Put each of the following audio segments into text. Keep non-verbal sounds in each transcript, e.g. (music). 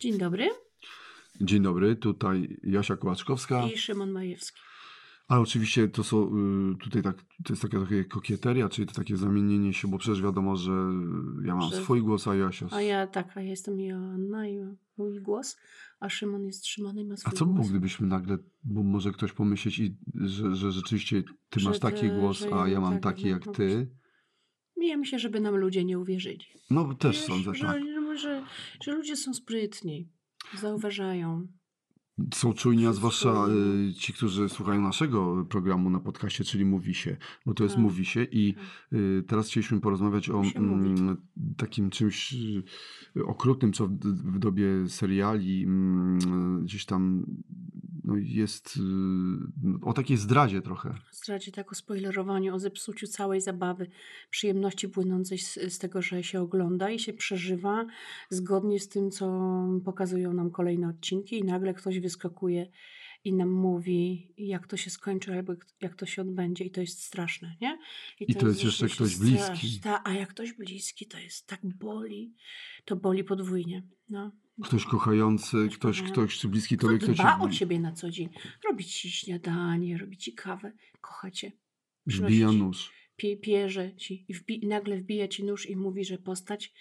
Dzień dobry. Dzień dobry, tutaj Jasia Kołaczkowska. I Szymon Majewski. Ale oczywiście to są y, tutaj tak, to jest taka trochę kokieteria, czyli to takie zamienienie się, bo przecież wiadomo, że ja mam swój głos, a Jasia. A ja tak, a ja jestem Joanna i mój głos, a Szymon jest Szymon i ma A swój co by było, gdybyśmy nagle, bo może ktoś pomyśleć, i, że, że rzeczywiście ty Że masz taki ty- głos, a ja mam tak, taki no, jak ty. Ja myślę, żeby nam ludzie nie uwierzyli. No też Wiesz, sądzę, że, tak. Że, że, że ludzie są sprytni, zauważają. Są czujni, a zwłaszcza y, ci, którzy słuchają naszego programu na podcaście, czyli Mówi się, bo to jest Tak. Mówi się i y, teraz chcieliśmy porozmawiać o mm, takim czymś y, okrutnym, co w, w dobie seriali mm, gdzieś tam no, jest y, o takiej zdradzie trochę. Zdradzie tak o spoilerowaniu, o zepsuciu całej zabawy, przyjemności płynącej z, z tego, że się ogląda i się przeżywa zgodnie z tym, co pokazują nam kolejne odcinki i nagle ktoś wyskakuje i nam mówi, jak to się skończy, albo jak to się odbędzie i to jest straszne, nie? I to jest jeszcze ktoś bliski. Ta, a jak ktoś bliski, to jest tak boli, to boli podwójnie. No. Ktoś kochający, Ktoś ktoś, bliski tobie, kto cię dba o ciebie na co dzień, robi ci śniadanie, robi ci kawę, kocha cię. przynosi wbija ci- nóż. pie, pierze ci i, wbi- i nagle wbija ci nóż i mówi, że postać,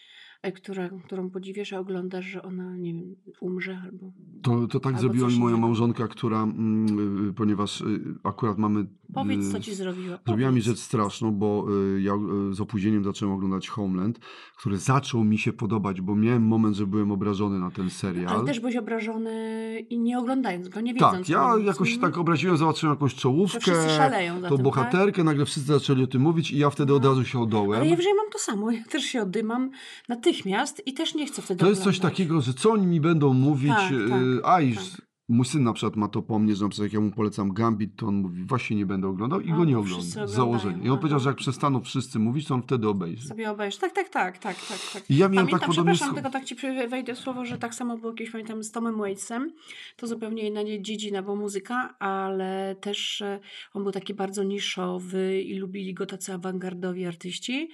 e, która, którą podziwiasz, a oglądasz, że ona, nie wiem, umrze albo... To, to tak Albo zrobiła mi moja małżonka, która, mm, y, ponieważ y, akurat mamy. Powiedz, co ci zrobiła. Zrobiła mi rzecz straszną, bo y, ja y, z opóźnieniem zacząłem oglądać Homeland, który zaczął mi się podobać, bo miałem moment, że byłem obrażony na ten serial. Ale też byłeś obrażony i nie oglądając go, nie wiedząc. tak, ja jakoś się Mhm. tak obraziłem, zobaczyłem jakąś Że czołówkę, wszyscy szaleją za tą tym, tak? bohaterkę, nagle wszyscy zaczęli o tym mówić i ja wtedy od No. razu się odołem. Ale ja wziąłem mam to samo, ja też się oddymam natychmiast i też nie chcę wtedy To jest coś oglądać. takiego, że co oni mi będą mówić, Tak, y, tak, a i tak. Mój syn na przykład ma to po mnie, że na przykład jak ja mu polecam Gambit, to on mówi, właśnie nie będę oglądał i A, go nie ogląda, wszyscy z oglądają, założenia. I on aha. powiedział, że jak przestaną wszyscy mówić, to on wtedy obejrzy. Sobie obejrzysz. Tak, tak, tak, tak, tak, tak. I ja miałem Pamiętam, tak podobnie... przepraszam, tylko tak ci wejdę w słowo, że tak samo było kiedyś, pamiętam, z Tomem Waitsem. To zupełnie inna nie- dziedzina, bo muzyka, ale też e, on był taki bardzo niszowy i lubili go tacy awangardowi artyści.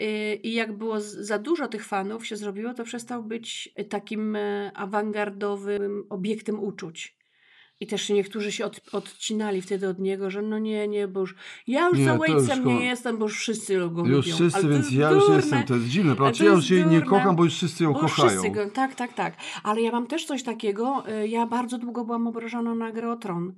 Y, I jak było za dużo tych fanów się zrobiło, to przestał być takim e, awangardowym obiektem uczuć. I też niektórzy się od, odcinali wtedy od niego, że no nie, nie, bo już ja już Nie, za Waitsem nie jestem, bo już wszyscy go lubią. Już wszyscy, Ale więc ja już nie jestem, to jest dziwne, prawda? Czy ja już jej nie kocham, bo już wszyscy ją Bo kochają. wszyscy go, tak, tak, tak. Ale ja mam też coś takiego. y, Ja bardzo długo byłam obrażona na grę o Tron.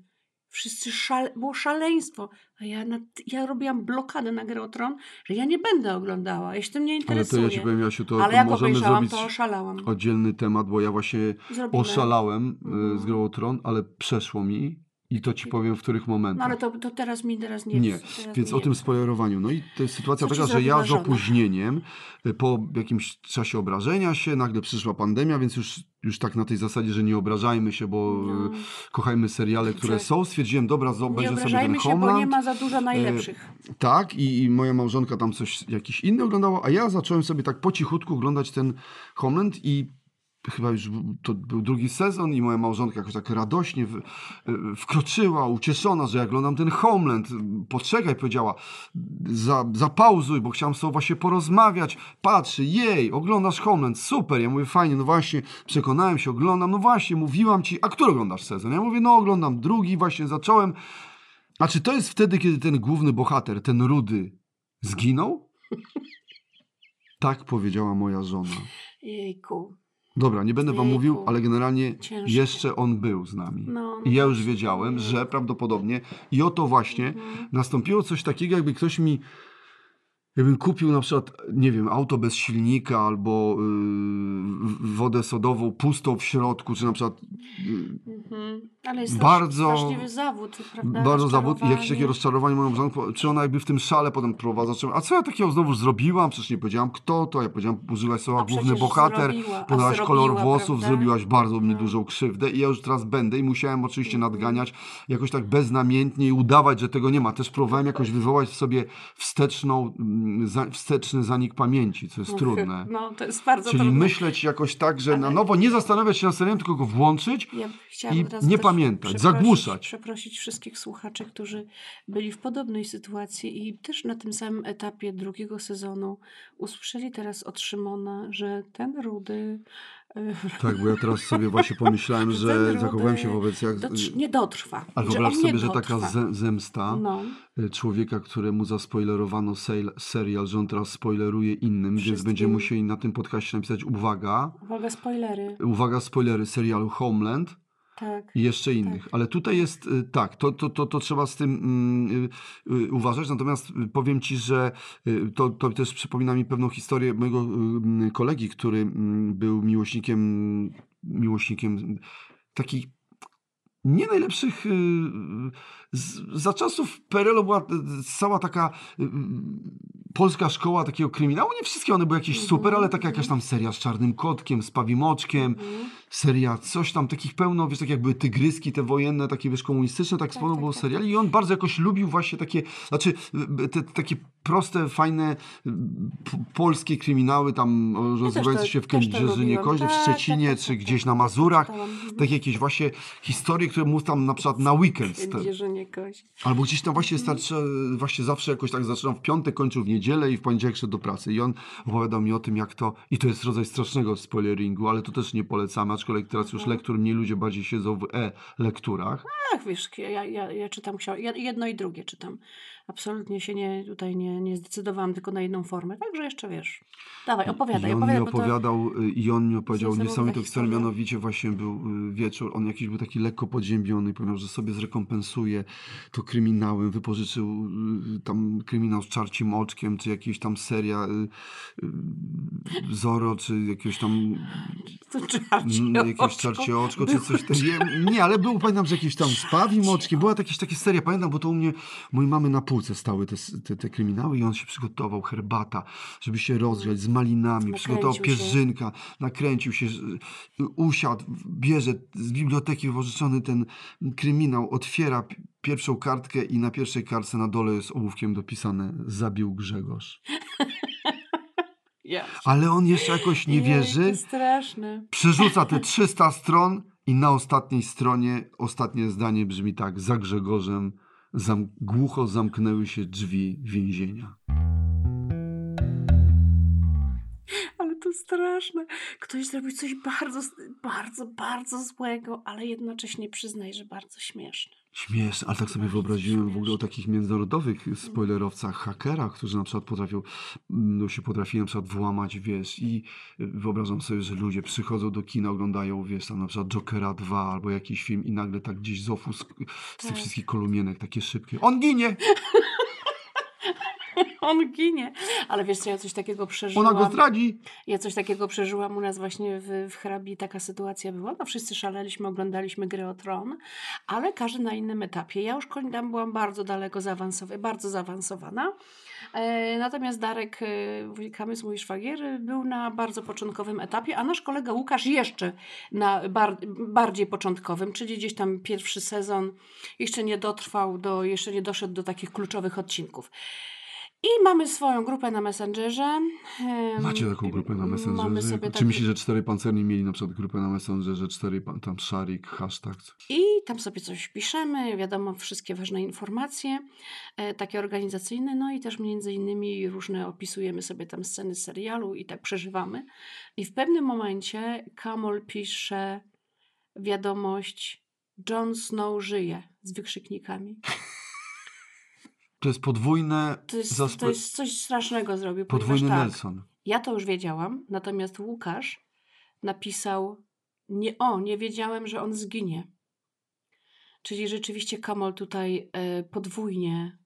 Wszyscy szale, było szaleństwo. A ja, na, ja robiłam blokadę na grę Tron, że ja nie będę oglądała. Ja się tym nie Ale to interesuję. ja ci powiem, Jasiu, to, Ale to jak możemy zrobić to oszalałam. oddzielny temat, bo ja właśnie Zrobimy. oszalałem y, Mhm. z grą o Tron, ale przeszło mi i to ci powiem, w których momentach. No ale to, to teraz mi teraz nie Nie, teraz więc mi o nie tym spoilerowaniu. No i to jest sytuacja Co taka, że ja z opóźnieniem, y, po jakimś czasie obrażenia się, nagle przyszła pandemia, więc już, już tak na tej zasadzie, że nie obrażajmy się, bo No. y, kochajmy seriale, które Że- są. Stwierdziłem, dobra, Nie obejrzę sobie ten obrażajmy się, bo nie ma za dużo najlepszych. Tak, i, i moja małżonka tam coś jakiś inny oglądała, a ja zacząłem sobie tak po cichutku oglądać ten Homeland i chyba już to był drugi sezon i moja małżonka jakoś tak radośnie w, y, wkroczyła, ucieszona, że ja oglądam ten Homeland. Poczekaj, powiedziała, za, zapauzuj, bo chciałam z tobą właśnie porozmawiać. Patrzy, jej, oglądasz Homeland, super. Ja mówię, fajnie, no właśnie, przekonałem się, oglądam, no właśnie, mówiłam ci, a który oglądasz sezon? Ja mówię, no oglądam drugi, właśnie zacząłem. A czy to jest wtedy, kiedy ten główny bohater, ten rudy, zginął? (laughs) Tak powiedziała moja żona. Jejku. Dobra, nie będę wam Jejku. mówił, ale generalnie Ciężkie. jeszcze on był z nami. No, no I ja już wiedziałem, że prawdopodobnie i oto właśnie Mhm. nastąpiło coś takiego, jakby ktoś mi Jakbym kupił na przykład, nie wiem, auto bez silnika albo yy, wodę sodową pustą w środku, czy na przykład yy, Mhm. Ale jest Bardzo- zawód, prawda? bardzo zawód i jakieś takie Rozczarowanie. moją żonką, czy ona jakby w tym szale potem zacząć, a co ja takiego znowu zrobiłam? Przecież nie powiedziałam kto to, ja powiedziałam, użyłaś słowa główny bohater, zrobiła, podałaś kolor zrobiła, włosów, prawda? zrobiłaś bardzo mi No. dużą krzywdę i ja już teraz będę i musiałem oczywiście Mhm. nadganiać jakoś tak beznamiętnie i udawać, że tego nie ma. Też próbowałem jakoś wywołać w sobie wsteczną, za, wsteczny zanik pamięci, co jest trudne. No, to jest bardzo Czyli trudne. myśleć jakoś tak, że na Ale- nowo nie zastanawiać się nad serialem, tylko go włączyć Ja i nie pamiętać, przeprosić- zagłuszać. Przeprosić wszystkich słuchaczy, którzy byli w podobnej sytuacji i też na tym samym etapie drugiego sezonu usłyszeli teraz od Szymona, że ten rudy Tak, bo ja teraz sobie właśnie pomyślałem, że zachowałem się wobec jak... Dotrz- nie dotrwa. Ale wyobraź sobie, że taka zemsta No, y, człowieka, któremu zaspoilerowano serial, że on teraz spoileruje innym, więc Wszystkim. będziemy musieli na tym podcaście napisać uwaga, uwaga, spoilery. uwaga, spoilery serialu Homeland Tak. i jeszcze innych. Ale tutaj jest y, tak, to, to, to, to trzeba z tym mm, y, y, uważać. Natomiast powiem ci, że y, to, to też przypomina mi pewną historię mojego kolegi, który mm, był miłośnikiem, miłośnikiem takich nie najlepszych. z, za czasów PRL-u była cała taka polska szkoła takiego kryminału. Nie wszystkie one były jakieś Mhm, super, ale taka jakaś tam seria z czarnym kotkiem, z pawimoczkiem Mhm. seria, coś tam takich pełno, wiesz, tak jak były tygryski te wojenne, takie wiesz, komunistyczne, tak, Tak, sporo tak, było tak, seriali i on bardzo jakoś lubił właśnie takie, znaczy y, te, te takie proste, fajne polskie kryminały tam o, rozgrywające się w Kędzierzynie. Koźle, w Tak, Szczecinie, tak, tak, czy tak, gdzieś tak, na tak, Mazurach. Mhm. takie jakieś właśnie historie, które mu tam na przykład na weekend, albo gdzieś tam Mhm. właśnie starczy, właśnie zawsze jakoś tak zaczynał w piątek, kończył w niedzielę i w poniedziałek szedł do pracy i on opowiadał mi o tym, jak to, i to jest rodzaj strasznego spoileringu, ale to też nie polecamy, aczkolwiek teraz już Mhm. lektur mniej ludzie bardziej siedzą w e-lekturach. Tak, wiesz, ja, ja, ja czytam książki, jedno i drugie czytam. Absolutnie się nie, tutaj nie, nie zdecydowałam tylko na jedną formę, także jeszcze wiesz. Dawaj, opowiadaj, I on opowiadaj, mi to... opowiadał, y, i on mi opowiedział niesamowitą historię, mianowicie właśnie był y, wieczór, on jakiś był taki lekko podziębiony i powiedział, że sobie zrekompensuje to kryminałem, wypożyczył y, tam kryminał z czarcim oczkiem, czy jakieś tam seria Zoro, czy jakiegoś tam Mm, jakieś czarcie oczko, czy coś takiego. Nie, ale był, pamiętam, że jakieś tam spawim oczkiem. Była jakieś takie seria, pamiętam, bo to u mnie, mojej mamy na półce stały te, te, te kryminały i on się przygotował, herbata, żeby się rozgrzać z malinami, przygotował Nakręcił się. pierzynka, nakręcił się, y, usiadł, bierze z biblioteki wypożyczony ten kryminał, otwiera pi- pierwszą kartkę i na pierwszej kartce na dole jest ołówkiem dopisane zabił Grzegorz. Ale on jeszcze jakoś nie wierzy. straszne. Przerzuca te 300 stron i na ostatniej stronie ostatnie zdanie brzmi tak. Za Grzegorzem zam głucho zamknęły się drzwi więzienia. To straszne. Ktoś zrobił coś bardzo, bardzo, bardzo złego, ale jednocześnie przyznaje, że bardzo śmieszne. Śmieszne, ale tak sobie Bardzo wyobraziłem w ogóle o śmieszne. takich międzynarodowych spoilerowcach, hakerach, którzy na przykład potrafią, no się potrafili na przykład włamać, wiesz, i y, wyobrażam sobie, że ludzie przychodzą do kina, oglądają, wiesz, tam na przykład Jokera 2 albo jakiś film i nagle tak gdzieś z ofu, z, z tych Tak. wszystkich kolumienek takie szybkie. On ginie! (laughs) On ginie. Ale wiesz co, ja coś takiego przeżyłam. Ona go zdradzi! Ja coś takiego przeżyłam u nas właśnie w, w hrabi. Taka sytuacja była. No wszyscy szaleliśmy, oglądaliśmy grę o tron, ale każdy na innym etapie. Ja już tam byłam bardzo daleko zaawansowana, bardzo zaawansowana. E, natomiast Darek, e, Kamys, mój szwagier, był na bardzo początkowym etapie, a nasz kolega Łukasz jeszcze na bar bardziej początkowym, czyli gdzieś tam pierwszy sezon jeszcze nie dotrwał do, jeszcze nie doszedł do takich kluczowych odcinków. I mamy swoją grupę na Messengerze. Macie taką grupę na Messengerze? Mamy sobie Czy taki- myślisz, że cztery pancerni mieli na przykład grupę na Messengerze, cztery pan- tam szarik, hashtag? I tam sobie coś piszemy, wiadomo, wszystkie ważne informacje, e, takie organizacyjne, no i też między innymi różne opisujemy sobie tam sceny serialu i tak przeżywamy. I w pewnym momencie Kamol pisze wiadomość Jon Snow żyje z wykrzyknikami. (laughs) To jest podwójne, To jest, zaspo- to jest coś strasznego zrobił. podwójny tak, Nelson. Ja to już wiedziałam, natomiast Łukasz napisał: Nie, o, nie wiedziałem, że on zginie. Czyli rzeczywiście Kamol tutaj e, podwójnie,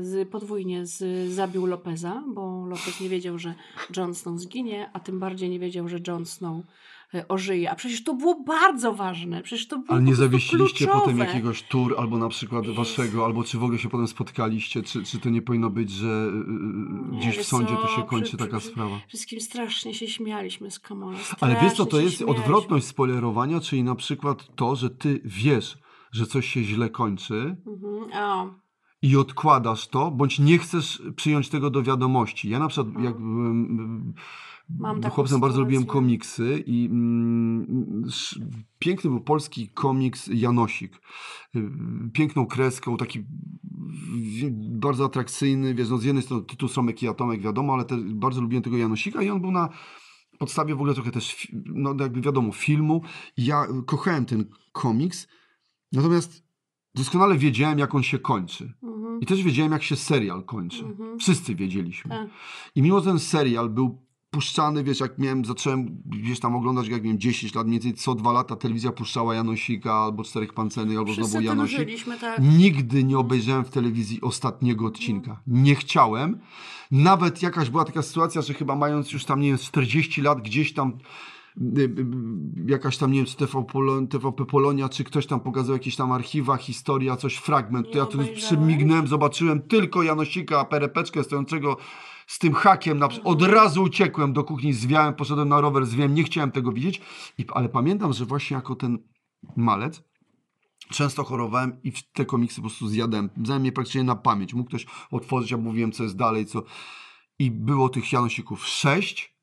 z, podwójnie z, zabił Lopeza, bo Lopez nie wiedział, że Jon Snow zginie, a tym bardziej nie wiedział, że Jon Snow ożyje. A przecież to było bardzo ważne. Przecież to było Ale nie zawiesiliście kluczowe. potem jakiegoś tur, albo na przykład waszego, albo czy w ogóle się potem spotkaliście, czy, czy to nie powinno być, że yy, Nie, gdzieś w sądzie to się kończy przy- taka przy- sprawa. Wszystkim strasznie się śmialiśmy z Kamola. Ale wiesz co, to jest śmialiśmy. odwrotność spoilerowania, czyli na przykład to, że ty wiesz, że coś się źle kończy Mhm. O, i odkładasz to, bądź nie chcesz przyjąć tego do wiadomości. Ja na przykład, Mhm. jak byłem Mam taką chłopcem, bardzo lubiłem komiksy i mm, sz- piękny był polski komiks Janosik. Y, Piękną kreską, taki bardzo atrakcyjny, wiesz, no z jednej strony tytuł Sromek i Atomek, wiadomo, ale też bardzo lubiłem tego Janosika i on był na podstawie w ogóle trochę też, no jakby wiadomo, filmu. Ja kochałem ten komiks, natomiast doskonale wiedziałem, jak on się kończy. Mhm. I też wiedziałem, jak się serial kończy. Mhm. Wszyscy wiedzieliśmy. Tak. I mimo że ten serial był puszczany, wiesz, jak miałem, zacząłem gdzieś tam oglądać, jak miałem 10 lat, mniej więcej co dwa lata telewizja puszczała Janosika, albo Czterech Pancernych, albo Wszyscy znowu Janosik. tak. Nigdy nie obejrzałem w telewizji ostatniego odcinka. Nie chciałem. Nawet jakaś była taka sytuacja, że chyba mając już tam, nie wiem, z 40 lat gdzieś tam y, y, jakaś tam, nie wiem, czy TV Polo, TVP Polonia, czy ktoś tam pokazał jakieś tam archiwa, historia, coś, fragment. To ja tu przymignąłem, zobaczyłem tylko Janosika, perepeczkę stojącego z tym hakiem. Na, od razu uciekłem do kuchni, zwiałem, poszedłem na rower, zwiałem, nie chciałem tego widzieć. I, ale pamiętam, że właśnie jako ten malec, Często chorowałem i te komiksy po prostu zjadłem. Znałem je praktycznie na pamięć. Mógł ktoś otworzyć, ja mówiłem, co jest dalej, co... I było tych Janosików sześć.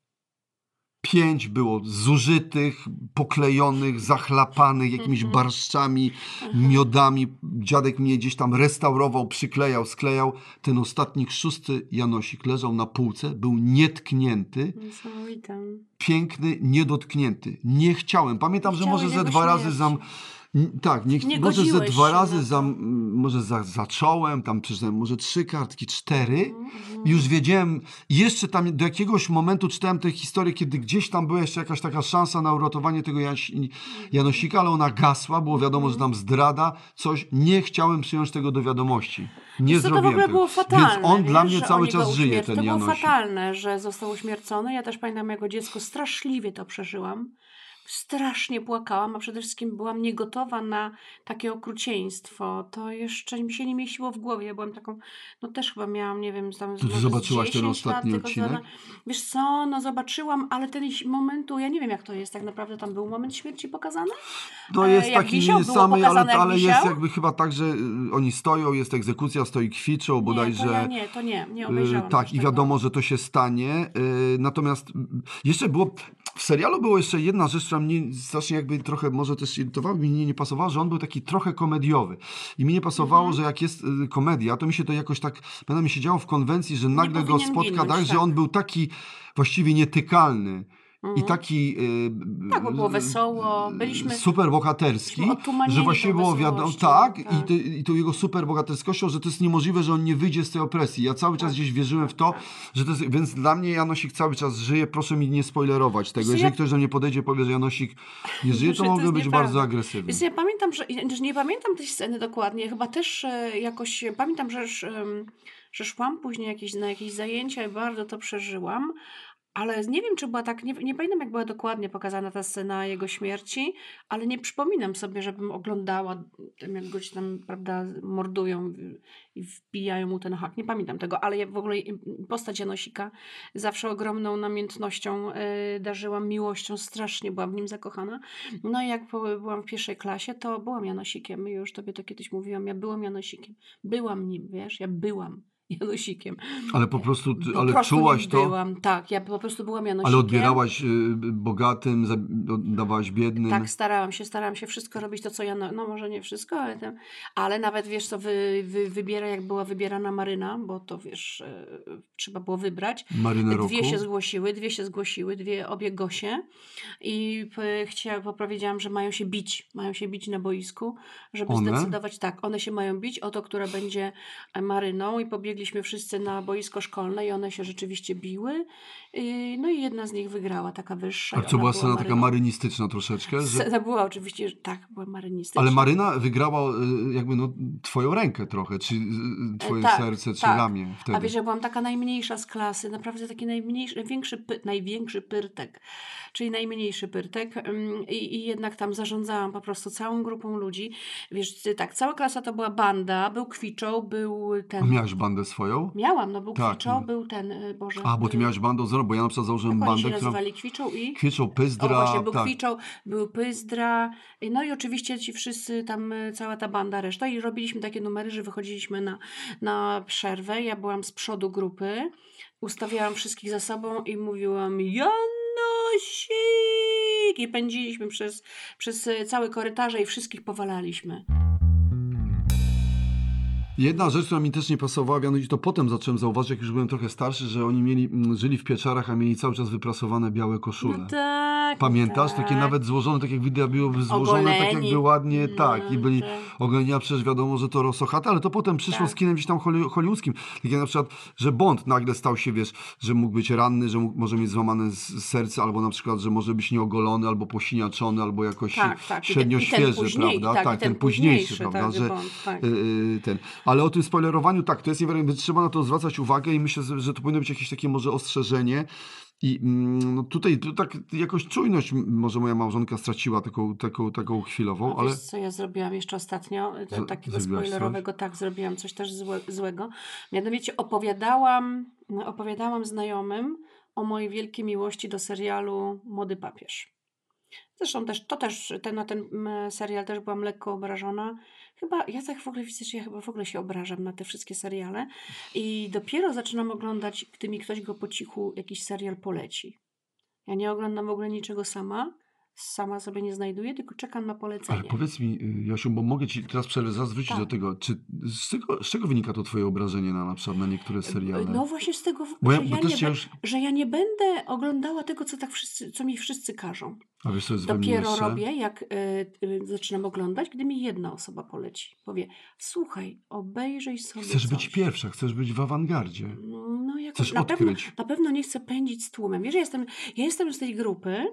Pięć było zużytych, poklejonych, zachlapanych jakimiś Mhm. barszczami, miodami. Dziadek mnie gdzieś tam restaurował, przyklejał, sklejał. Ten ostatni, szósty Janosik leżał na półce, był nietknięty, piękny, niedotknięty. Nie chciałem. Pamiętam, że Chciałeś może ze dwa razy zam... Tak, nie, Nie może ze dwa razy m, może za, zacząłem, tam przeczytałem może trzy kartki, cztery. Mhm. I Już wiedziałem, jeszcze tam do jakiegoś momentu czytałem tę historię, kiedy gdzieś tam była jeszcze jakaś taka szansa na uratowanie tego Jaś... Janosika, ale ona gasła, było wiadomo, że tam zdrada, coś. Nie chciałem przyjąć tego do wiadomości. Nie Wiesz co, to w zrobiłem ogóle tego. było fatalne. Więc on wiesz, dla mnie cały czas żyje, ten To było Janosik. fatalne, że został uśmiercony. Ja też pamiętam jako dziecko straszliwie to przeżyłam. Strasznie płakałam, a przede wszystkim byłam niegotowa na takie okrucieństwo. To jeszcze mi się nie mieściło w głowie. Ja byłam taką, no też chyba miałam, nie wiem, tam ty zobaczyłaś ten 10 lat, ostatni tylko odcinek? zada- Wiesz co, no zobaczyłam, ale ten momentu, ja nie wiem jak to jest tak naprawdę, tam był moment śmierci pokazany? No E, jest jak taki wisiał, nie samej, ale, ale jest jakby chyba tak, że y, oni stoją, jest egzekucja, stoi kwiczą, Nie, bodajże. to ja nie, to nie, nie y, obejrzałam. tak, i tego. wiadomo, że to się stanie. y, Natomiast jeszcze było. W serialu było jeszcze jedna rzecz, która mnie strasznie jakby trochę może też irytowała, mi nie, nie pasowała, że on był taki trochę komediowy. I mi nie pasowało, Mhm. że jak jest y, komedia, to mi się to jakoś tak, pamiętam mi się działo w konwencji, że nagle go spotka tak, że tak. on był taki właściwie nietykalny. I Mhm. taki y, Tak, bo było wesoło, byliśmy- super bohaterski, że właściwie było wiadomo, wesołością, tak, I, tak. ty, i tą jego super bohaterskością, że to jest niemożliwe, że on nie wyjdzie z tej opresji. Ja cały czas gdzieś wierzyłem w to, że to jest, więc dla mnie Janosik cały czas żyje, proszę mi nie spoilerować tego. Jeżeli ktoś do mnie podejdzie i powie, że Janosik nie żyje, to to mogę być nieprawda. bardzo agresywny. Więc ja pamiętam, że nie pamiętam tej sceny dokładnie, chyba też e, jakoś pamiętam, że, że szłam później jakieś, na jakieś zajęcia i bardzo to przeżyłam. Ale nie wiem, czy była tak, nie, nie pamiętam, jak była dokładnie pokazana ta scena jego śmierci, ale nie przypominam sobie, żebym oglądała, jak go ci tam, prawda, mordują i wbijają mu ten hak. Nie pamiętam tego, ale ja w ogóle postać Janosika zawsze ogromną namiętnością y, darzyłam, miłością, strasznie byłam w nim zakochana. No i jak byłam w pierwszej klasie, to byłam Janosikiem. Już tobie to kiedyś mówiłam. Ja byłam Janosikiem. Byłam nim, wiesz? Ja byłam (laughs) Janosikiem. Ale po prostu, ty, Po ale prostu czułaś to, byłam. Tak, ja po prostu byłam Janosikiem. ale odbierałaś y, bogatym, za- oddawałaś biednym. Tak, starałam się, starałam się wszystko robić to, co ja, no, może nie wszystko, ale, tam, ale nawet wiesz co, wy, wy, wybiera, jak była wybierana Maryna, bo to wiesz, e, trzeba było wybrać. Marynę roku. Dwie się zgłosiły, dwie się zgłosiły, dwie, obie Gosie i p- chcia, bo powiedziałam, że mają się bić, mają się bić na boisku, żeby One? zdecydować, tak, one się mają bić o to, która będzie Maryną i pobiegliśmy wszyscy na boisko szkolne i one się rzeczywiście biły, no i jedna z nich wygrała, taka wyższa. A ona była scena taka marynistyczna troszeczkę? Że... Scena była oczywiście, tak, była marynistyczna. Ale Maryna wygrała y, jakby no, twoją rękę trochę, czy y, y, twoje tak, serce, czy tak. ramię wtedy. A wiesz, ja byłam taka najmniejsza z klasy, naprawdę taki najmniejszy, największy, największy pyrtek, czyli najmniejszy pyrtek i, i jednak tam zarządzałam po prostu całą grupą ludzi. Wiesz, tak, cała klasa to była banda, był Kwiczą, był A ten... miałaś bandę swoją? Miałam, no był Tak, Kwiczą, no. był ten, y, Boże... A, bo ty y, miałaś bandę z bo ja na przykład założyłem oni się bandę, która... nazywali? Kwiczą i... Kwiczą, Pyzdra, O, właśnie, był tak. Kwiczą, był Pyzdra, no i oczywiście ci wszyscy tam, y, cała ta banda, reszta i robiliśmy takie numery, że wychodziliśmy na, na przerwę, ja byłam z przodu grupy, ustawiałam wszystkich za sobą i mówiłam Janosik i pędziliśmy przez, przez całe korytarze i wszystkich powalaliśmy. Jedna rzecz, która mi też nie pasowała, mianowicie to potem zacząłem zauważyć, jak już byłem trochę starszy, że oni mieli, mm, żyli w pieczarach, a mieli cały czas wyprasowane białe koszule. No tak. Pamiętasz? tak. Takie nawet złożone, tak jak wideo byłoby złożone, tak Ogoleni. jakby ładnie, tak. I No, byli tak. ogoleni, a przecież wiadomo, że to rosochate, ale to potem przyszło Tak. z kinem gdzieś tam holly- hollywoodzkim. Tak jak na przykład, że Bond nagle stał się, wiesz, że mógł być ranny, że mógł, może mieć złamane serce, albo na przykład, że może być nieogolony, albo posiniaczony, albo jakoś Tak, tak. Ten- średnio ten świeży, prawda? tak, i ten późniejszy, prawda? tak, że, Bond, tak. yy, ten. Ale o tym spoilerowaniu, tak, to jest niewiarygodne, trzeba na to zwracać uwagę i myślę, że to powinno być jakieś takie może ostrzeżenie. I mm, no tutaj to tak jakoś czujność może moja małżonka straciła taką, taką, taką chwilową, ale wiesz, co ja zrobiłam jeszcze ostatnio? To Z- takiego zrobiłaś coś? spoilerowego, tak, zrobiłam coś też złe, złego. Mianowicie opowiadałam, opowiadałam znajomym o mojej wielkiej miłości do serialu Młody Papież. Zresztą też, to też, ten, na ten mm, serial też byłam lekko obrażona. Chyba, ja tak w ogóle widzę, że ja chyba w ogóle się obrażam na te wszystkie seriale i dopiero zaczynam oglądać, gdy mi ktoś go po cichu, jakiś serial poleci. Ja nie oglądam w ogóle niczego sama, sama sobie nie znajduję, tylko czekam na polecenie. Ale powiedz mi, y, Jasiu, bo mogę ci teraz przerwę, zaraz wrócić Tak. do tego. Czy z czego, z czego wynika to twoje obrażenie na, na przykład na niektóre seriale? No właśnie z tego, bo ja, że, bo ja nie już... że ja nie będę oglądała tego, co, tak wszyscy, co mi wszyscy każą. A wiesz, co jest Dopiero robię, jak y, y, zaczynam oglądać, gdy mi jedna osoba poleci. Powie, słuchaj, obejrzyj sobie Chcesz coś. być pierwsza, chcesz być w awangardzie. No, jako, Chcesz na, pewno, na pewno nie chcę pędzić z tłumem. Wiesz, ja jestem, ja jestem z tej grupy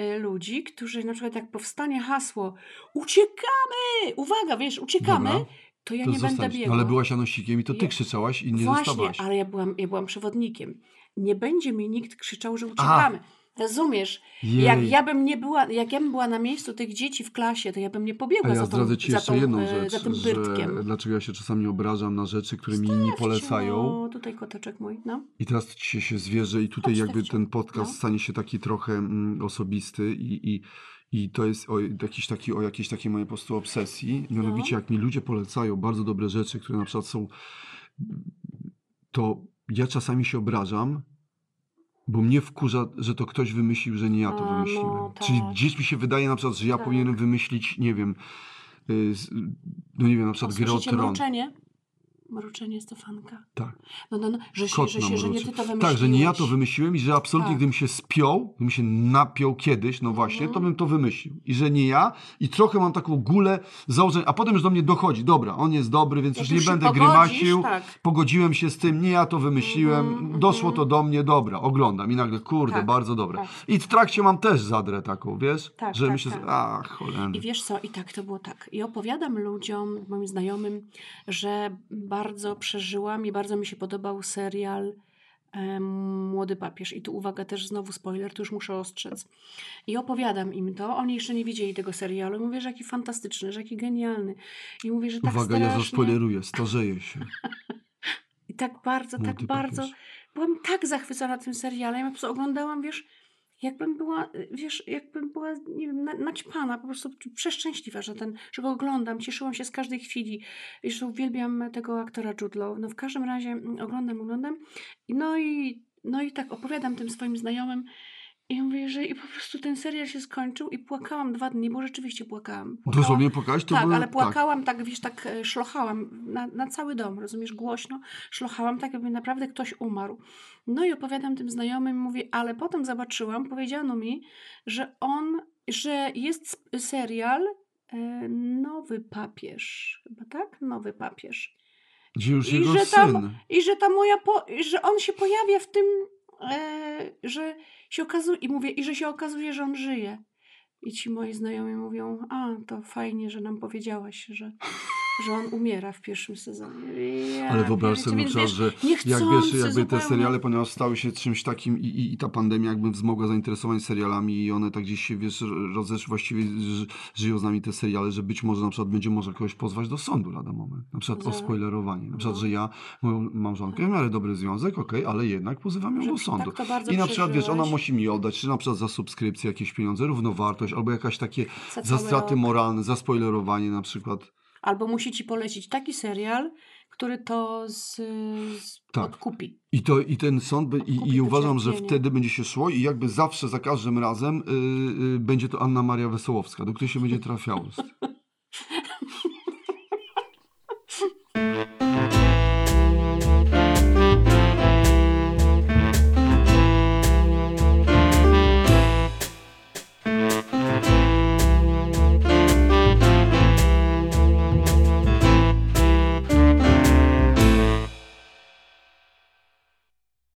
y, ludzi, którzy na przykład jak powstanie hasło uciekamy, uwaga, wiesz, uciekamy, Dobra, to ja to nie będę zostańesz. biegła. Ale byłaś Janosikiem i to ty Ja- krzyczałaś i nie Właśnie, dostawałaś. ale ja byłam, ja byłam przewodnikiem. Nie będzie mi nikt krzyczał, że uciekamy. Rozumiesz? Jej. Jak ja bym nie była, jak ja bym była na miejscu tych dzieci w klasie, to ja bym nie A pobiegła ja za, tą, ci za, tą, jedną e, rzecz, za tym że byrtkiem. dlaczego ja się czasami obrażam na rzeczy, które mi inni polecają. O, tutaj koteczek mój, no. I teraz ci się zwierzę i tutaj jakby ten podcast No. stanie się taki trochę mm, osobisty i, i, i to jest o, jakiś taki, o jakiejś takiej mojej po prostu obsesji. Mianowicie No. jak mi ludzie polecają bardzo dobre rzeczy, które na przykład są, to ja czasami się obrażam, bo mnie wkurza, że to ktoś wymyślił, że nie ja to A, no, wymyśliłem. Czyli tak. gdzieś mi się wydaje na przykład, że ja Tak. powinienem wymyślić, nie wiem, y, z- no nie wiem, na przykład grę o Słyszycie tron. mruczenie? Mruczenie Stefanka. Tak. No, no, no, że, się, że, się, że nie ty to wymyśliłeś. Tak, że nie ja to wymyśliłem i że absolutnie Tak. gdybym się spiął, gdybym się napiął kiedyś, no właśnie, Mhm. to bym to wymyślił. I że nie ja i trochę mam taką gulę założeń, a potem już do mnie dochodzi, dobra, on jest dobry, więc już nie będę pogodzisz, grymacił, tak. pogodziłem się z tym, nie ja to wymyśliłem, Mhm, doszło mhm. to do mnie, dobra, oglądam i nagle, kurde, Tak, bardzo dobre. tak. I w trakcie mam też zadrę taką, wiesz, Tak, że tak, myślę, tak. a cholera. I wiesz co, i tak to było tak. I opowiadam ludziom, moim znajomym, że bardzo przeżyłam i bardzo mi się podobał serial Młody Papież. I tu uwaga, też znowu spoiler, tu już muszę ostrzec. I opowiadam im to. Oni jeszcze nie widzieli tego serialu. Mówię, że jaki fantastyczny, że jaki genialny. I mówię, że tak Uwaga, ja strasznie... zaspoileruję, starzeję się. (laughs) I tak bardzo, tak Młody bardzo. papież. Byłam tak zachwycona tym serialem. Ja po prostu oglądałam, wiesz, jakbym była, wiesz, jakbym była, nie wiem, na- naćpana, po prostu przeszczęśliwa, że ten, że go oglądam. Cieszyłam się z każdej chwili. Jeszcze uwielbiam tego aktora Jude Law. No w każdym razie mm, oglądam, oglądam. No i, no i tak opowiadam tym swoim znajomym. I mówię, że i po prostu ten serial się skończył i płakałam dwa dni, bo rzeczywiście płakałam. płakałam. Dosłownie pokaź, to tak, były- ale płakałam tak, wiesz, tak e, szlochałam na, na cały dom, rozumiesz, głośno szlochałam, tak jakby naprawdę ktoś umarł. No i opowiadam tym znajomym, mówię, ale potem zobaczyłam, powiedziano mi, że on, że jest serial e, Nowy Papież, chyba tak? Nowy Papież. Gdzie już I jego że tam- syn. I że ta moja, po, że on się pojawia w tym, że się okazuje, i mówię, i że się okazuje, że on żyje. I ci moi znajomi mówią, a to fajnie, że nam powiedziałaś, że, że on umiera w pierwszym sezonie. Ja, Ale wyobraź sobie wiesz, że jak wiesz, jakby te zupełnie. seriale, ponieważ stały się czymś takim i, i, i ta pandemia jakby wzmogła zainteresowanie serialami i one tak gdzieś się, wiesz, rozeszły, właściwie ży, żyją z nami te seriale, że być może na przykład będzie można kogoś pozwać do sądu lada moment. Na przykład o Za- spoilerowanie. Na przykład, no. że ja, moją małżonkę, w miarę dobry związek, okej, ale jednak pozywam ją do sądu. tak I na przykład, wiesz, ona musi mi oddać, czy na przykład za subskrypcję jakieś pieniądze, równowartość, albo jakaś takie Za straty moralne, za spoilerowanie na przykład. Albo musi ci polecić taki serial, który to z, z Tak. odkupi. I, to, I ten sąd, by, i, i uważam, że wtedy będzie się szło i jakby zawsze, za każdym razem y, y, będzie to Anna Maria Wesołowska, do której się będzie trafiało. (laughs)